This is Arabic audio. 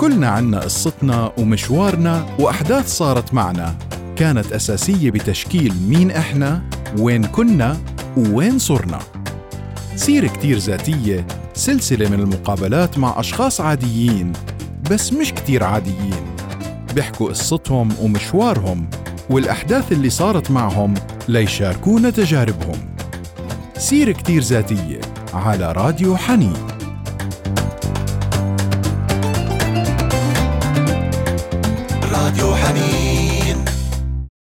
كلنا عنا قصتنا ومشوارنا وأحداث صارت معنا. كانت أساسية بتشكيل مين إحنا وين كنا ووين صرنا. سيرة كتير ذاتية سلسلة من المقابلات مع أشخاص عاديين بس مش كتير عاديين. بيحكوا قصتهم ومشوارهم والأحداث اللي صارت معهم ليشاركونا تجاربهم. سيرة كتير ذاتية على راديو حنين.